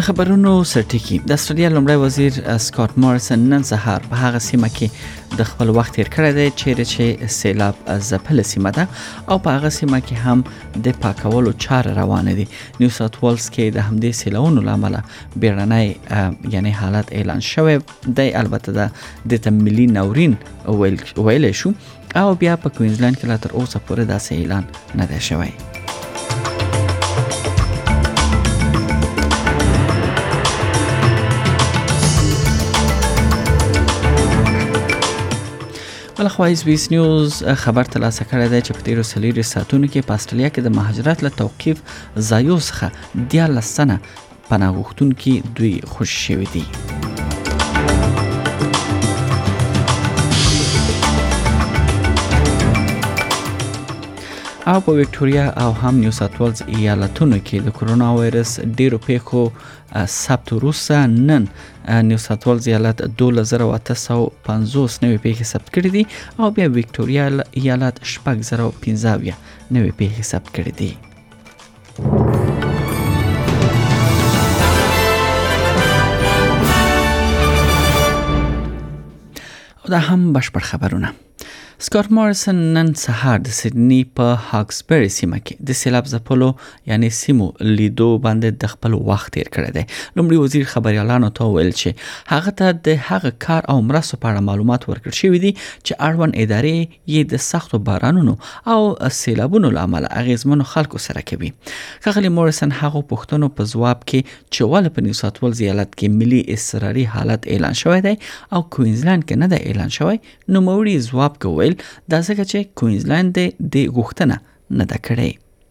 د خبرونو سرټکی د استرالیا لومړی وزیر سکاټ مارسن نن سهار په هغه سیمه کې د خپل وخت تیر کړی دی چیرې چې سیلاب ځپل سیمه ده او په هغه سیمه کې هم د پاکولو چاره روانه دي نیو ساوث ویلز کې د همدې سیلونو لامل بیړنۍ یعنی حالت اعلان شوی دی البته د ملي ناورین ویل شو او بیا په کوینزلند کې لا تر اوسه پورې داسې اعلان نه دی شوی بلخوا ایس بي اس نیوز خبر ترلاسه کړی دی چې په تیرو څلورو ساعتونو کې په استرالیا کې د مهاجرت له توقیف ځایو څخه دیارلس تنه پناه غوښتونکي دوی خوشي شوي دي. او په وکټوريا او هم نیو ساوت ویلز ایالتونو کې د کورونا وایرس ډیرو پیښو ثبت وروسته نن نیو ساوت ویلز ایالت 12850 نوې پیښې ثبت کړې دي او بیا وکټوريا ایالت 6015 نوې پیښې ثبت کړې دي دا هم بشپړ خبرونه سکار مارسن نن سهار د سیدنی په هاکسبری سیمه کې د سیلاب ځپلو یعنی سیمو لیدو باندې د خپل وخت تیر کړی دی لومړي وزیر خبريالانو ته ویل چې هغه ته د هغه کار او مرستو په اړه معلومات ورکړ شوې دي چې اړوند ادارې یې د سختو بارانونو او سیلابونو لامل اغیزمنو خلکو سره کوي کغلی موریسن هغه پښتنو په جواب کې چې ول په نیو ساوت ولز ایالت کې ملي اضطراري حالت اعلان شوی دی او کوینزلند کې نه دی اعلان شوی نو موري جواب کوي دا ځکه چې کوینزلند د غوښتنه نه ده کړې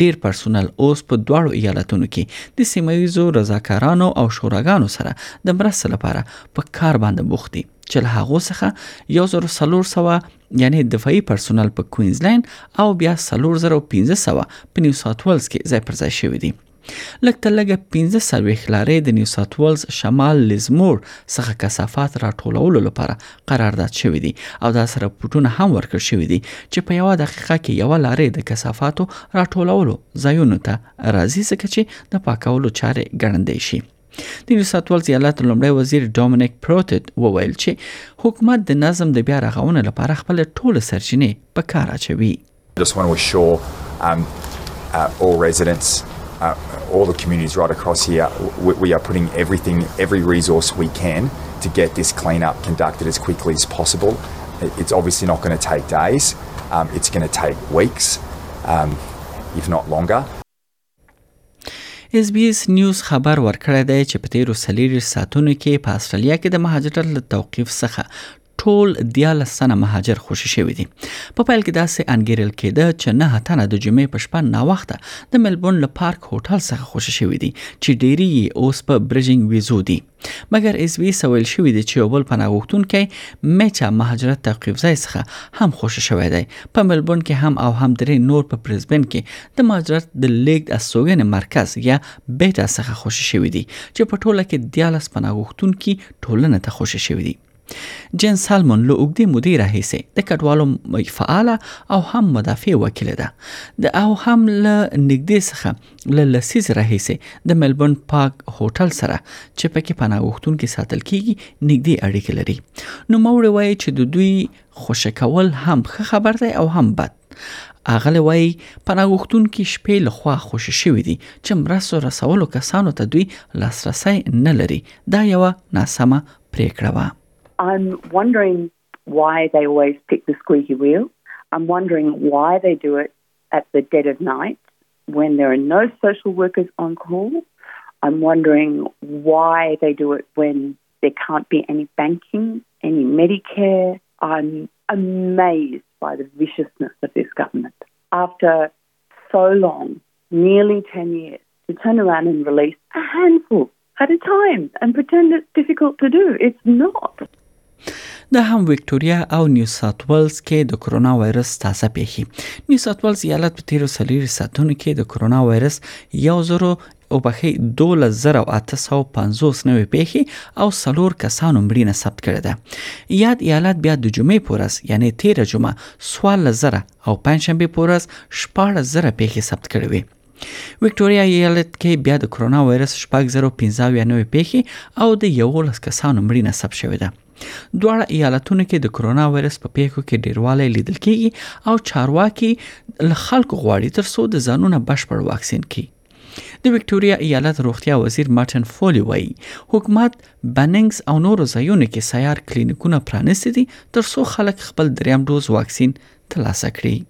ډېر پرسونل اوس په دواړو ایالتونو کې د سیمه ییزو رضاکارانو او شوراګانو سره د مرستې لپاره په کار باندې بوخت دي چې له هغو څخه یو زر څلور سوه یعنې دفاعي پرسونل په کوینزلینډ او بیا څلور زر او پنځه سوه په نیو ساوت ویلز کې ځای پر ځای شوي دي لږ تر لږه پنځه څلوېښت لارۍ د نیو ساوت ویلز شمال لیزمور څخه کثافات راټولولو لپاره قرارداد شوی دی او دا سره پوټونه هم ورکړ شوی دی چې په یوه دقیقه کې یوه لارې د کثافاتو راټولولو ځایونو ته راځي ځکه چې د پاکولو چارې ګړندې شي د نیو ساوت ولز ایالت لومړی وزیر ډومینیک پروتت وویل چې حکومت د نظم د بیا رغونې لپاره خپل ټول سرچینې په کار اچوي Just want to assure um, uh, all residents Uh, all the communities right across here, we, we, are putting everything, every resource we can to get this cleanup conducted as quickly as possible. It's obviously not going to take days, um, it's going to take weeks, um, if not longer. اس بي اس نیوز خبر ورکړی دی چې په تیرو سلیری ساعتونو کې په استرالیا کې د مهاجرت له توقیف څخه ټول 14 تنه مهاجر خوشی شوی دي په پیل کې داسې انګیرل کېده چې نه تنه د جمعې په شپه نا وخت د ملبون له پارک هوټل څخه خوشی شوی دي چې ډیری یې اوس په برجینګ ویزو دي مګر اس وی سویل شوی دی چې یو بل پناه غوښتونکی میچا مهاجرت توقیف ځای څخه هم خوشی شوی دی په ملبون کې هم او هم درې نور په پریزبن کې د مهاجرت د لیګ استوګنې مرکز یا بیتا څخه خوشی شوی دی چې په ټوله کې 14 پناه غوښتونکي ټولنه ته خوشی شوی دی جین سالمون له اوږدې مودې راهیسې د کډوالو فعاله او هم مدافع وکیله ده د او هم له نږدې څخه له لسیز راهیسې د ملبورن پاک هوټل سره چې پکې پناه غوښتونکي ساتل کیږي نږدې اړیکې لري نو موري وایي چې د دوی خوشی کول هم ښه خبر دی او هم بد اغله وای پناهغښتون کې شپې له خوا خوشی شوې دي چې مرستو رسولو کسانو ته دوی لاسرسي نه لري دا یو ناسمه پریکړه وه I'm wondering why they always pick the squeaky wheel. I'm wondering why they do it at the dead of night when there are no social workers on call. I'm wondering why they do it when there can't be any banking, any Medicare. I'm amazed by the viciousness of this government. After so long, nearly 10 years, to turn around and release a handful at a time and pretend it's difficult to do. It's not. دا هم وکټوریا او نیو ساوت ویلز کې د کرونا وایرس تازه پیښې نیو ساوت ویلز ایالت په تیرو سلیری ساتونو کې د کرونا وایرس یو زرو او بخې 12850 نوې پیښې او سلور کسانو مړینه ثبت کړې ده یاد ایالت بیا د جمعې پورس یعنی 13 جمعه 14000 او پنځشنبه پورس 14000 پیښې ثبت کړې وي وکټوريا ایالت کې بیا د کرونا وایرس 6015 نوې پیښې او د 11 کسانو مړینه ثبت شوې ده دواړه ایالتونو کې د کرونا وایرس په پیښو کې ډیروالی لیدل کیږي او چارواکي له خلکو غواړي ترڅو د ځانونه بشپړ واکسین کړي د وکټوريا ایالت روغتیا وزیر مارټن فولی وایي حکومت بننګز او نورو ځایونو کې سیار کلینیکونه پرانیستي دي ترڅو خلک خپل دریم ډوز واکسین ترلاسه کړي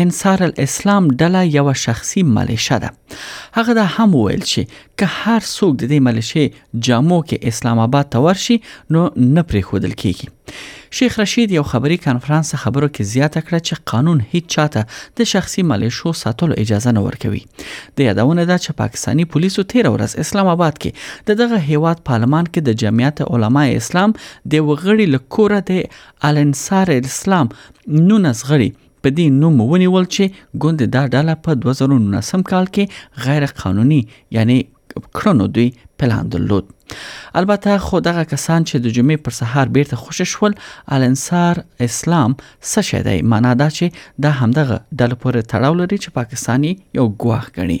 انصار الاسلام ډله یو شخصي ملیشه ده هغه دا هم ویل چې که هر څوک د دې ملیشه جامو کې اسلام آباد ته ورشي نو نه پرې خودل کیږي شیخ رشید یو خبري کانفرنس خبرو کې زیاته کړه چې قانون هیڅ چاته د شخصي ملیشو ساتلو اجازه نه ورکوي د یادونه ده چې پاکستانی پولیسو 13 ورځ اسلام آباد کې د دغه هیواد پارلمان کې د جمعیت علما اسلام د وغړي لکوره د الانصار اسلام 19 غړي په دې نوم ونیول چې ګوندې دا ډله په دوه زره نولسم کال کې غیر قانوني یعنې کړنو دوی پلان درلود البته خو دغه کسان چې د جمعې پر سهار بیرته خوشې شول الانصار اسلام څه شی دی معنا دا چې دا همدغه ډله پورې تړاو لري چې پاکستاني یو ګواښ ګڼي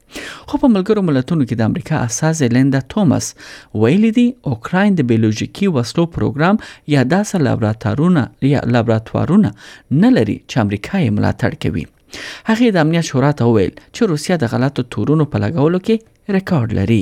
خو په ملګرو ملتونو کې د امریکا استازې لیندا توماس ویلي دي اوکراین د بیولوژیکي وسلو پروګرام یا داسې لابراتوارونه یا لابراتوارونه نه لري چې امریکا یې ملاتړ کوي هغه د امنیت شورا ته وویل چې روسیا د غلطو تورونو په لګولو کې ریکارډ لري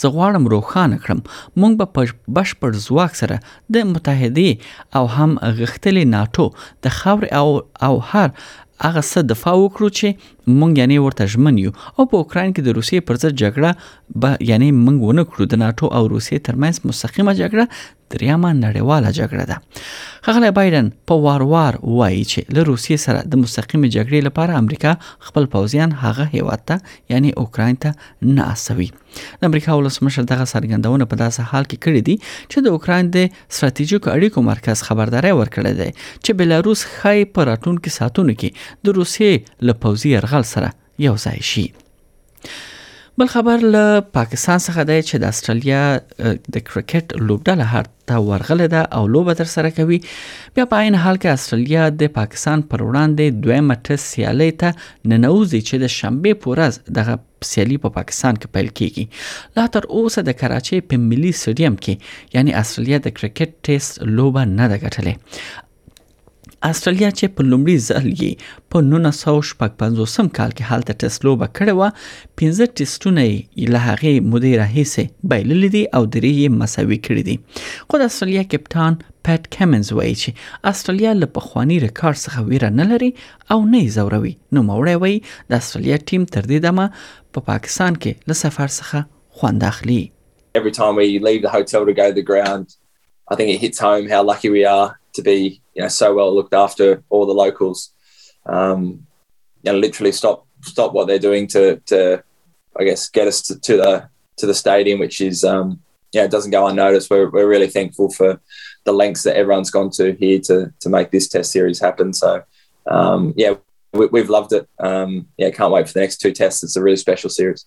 زه غواړم روښانه کړم، موږ به په بشپړ ځواک سره د متحدې او هم غښتلې ناټو د خاورې او او هر هغه څه دفاع وکړو چې موږ یعنی ورته ژمن یو او په اوکراین کې د روسیې پر ضد جګړه به یعنی موږ ونه کړو د ناټو او روسیې ترمنځ مستقیمه جګړه دریمه نړیواله جګړه ده خغلی بایدن په وار وار وایي چې له روسیې سره د مستقیمې جګړې لپاره امریکا خپل پوځیان هغه هیواد ته یعنی اوکراین ته نه اسوي د امریکا ولسمشر دغه څرګندونه په داسې حال کې کړې دي چې د اوکراین د ستراتیژیکو اړیکو مرکز خبرداري ورکړې ده چې بلاروس خای په راتلونکو ساعتونو کې د روسیې له پوځي يرغل سره یو ځای شي بل خبر له پاکستان څخه دی چې د استرالیا د کرکټ لوبډله هر ته ورغله ده او لوبه تر سره کوي بیا په عین حال کې استرالیا د پاکستان پر وړاندې دویمه ټس سیالي ته ننوځي چې د شنبه پورز دغه سیالي په پاکستان کې پیل کیږي لا تر اوسه د کراچۍ په ملي سټډیم کې یعنی استرالیا د کرکټ ټیسټ لوبه نه ده ګټلې استرالیا چې په لومړي ځل یې په 1955 کال کې هلته ټیسټ لوبه کړې و 15 ټیسټونه یې له هغه مودې راهیسې بایللې دي او درې یې مساوي کړې دي خو د استرالیا کپټان پټ کمنز وایي چې استرالیا له پخوانی ریکارډ څخه ویره نه لري او نه یې زوروي نو موري وایي د استرالیا ټیم تر دې دمه په پاکستان کې له سفر څخه خوند اخلي Every time we leave the hotel to go to the ground, I think it hits home how lucky we are to be you know, so well looked after all the locals. Um, you know, literally stop stop what they're doing to to I guess get us to, to the to the stadium, which is um, yeah, it doesn't go unnoticed. We're, we're really thankful for the lengths that everyone's gone to here to to make this test series happen. So um, yeah, we, have loved it. Um, yeah, can't wait for the next two tests. It's a really special series.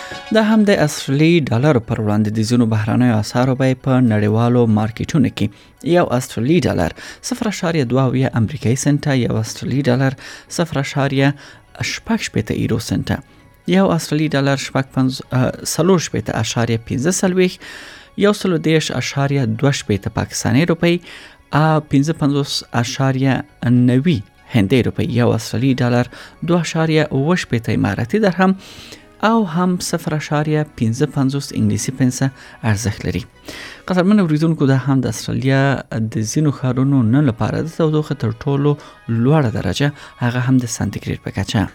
دا هم د استرالی ډالر پر وړاندې د ځینو بهرانیو اسعارو بیې په نړیوالو مارکیټونو کې یو استرالی ډالر 0.22 امریکایي سنت یو استرالی ډالر 0.8 پته ایرو سنت یو استرالی ډالر 0.15 یو سل دیش اشاریه دوش پته پاکستاني روپی 55 اشاریه 90 هندۍ روپۍ یو استرالی ډالر 2.8 اماراتي درهم او هم 0.55 انګلیسي پنسه ارزښت لري قدرمن اوریدونکو دا هم د استرالیا د زینو خارونو نه لپاره د تودوخه تر ټولو لوړه درجه هغه هم د سانتیګریډ په کچه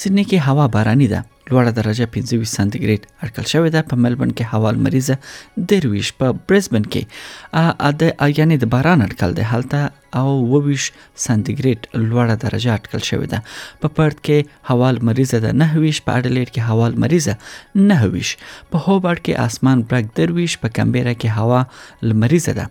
سیدنی کې هوا باراني ده لوړه درجه 25 سانتي ګریډ اټکل شوې ده په ملبن کې هوا لمریزه درویش په برزبن کې ا د یعنی د باران اټکل ده هلته او 22 سانتي ګریډ لوړه درجه اټکل شوې ده په پرت کې هوا لمریزه ده 29 په اډلیډ کې هوا لمریزه 29 په هوبرټ کې اسمان برګ درویش په کمبيره کې هوا لمریزه ده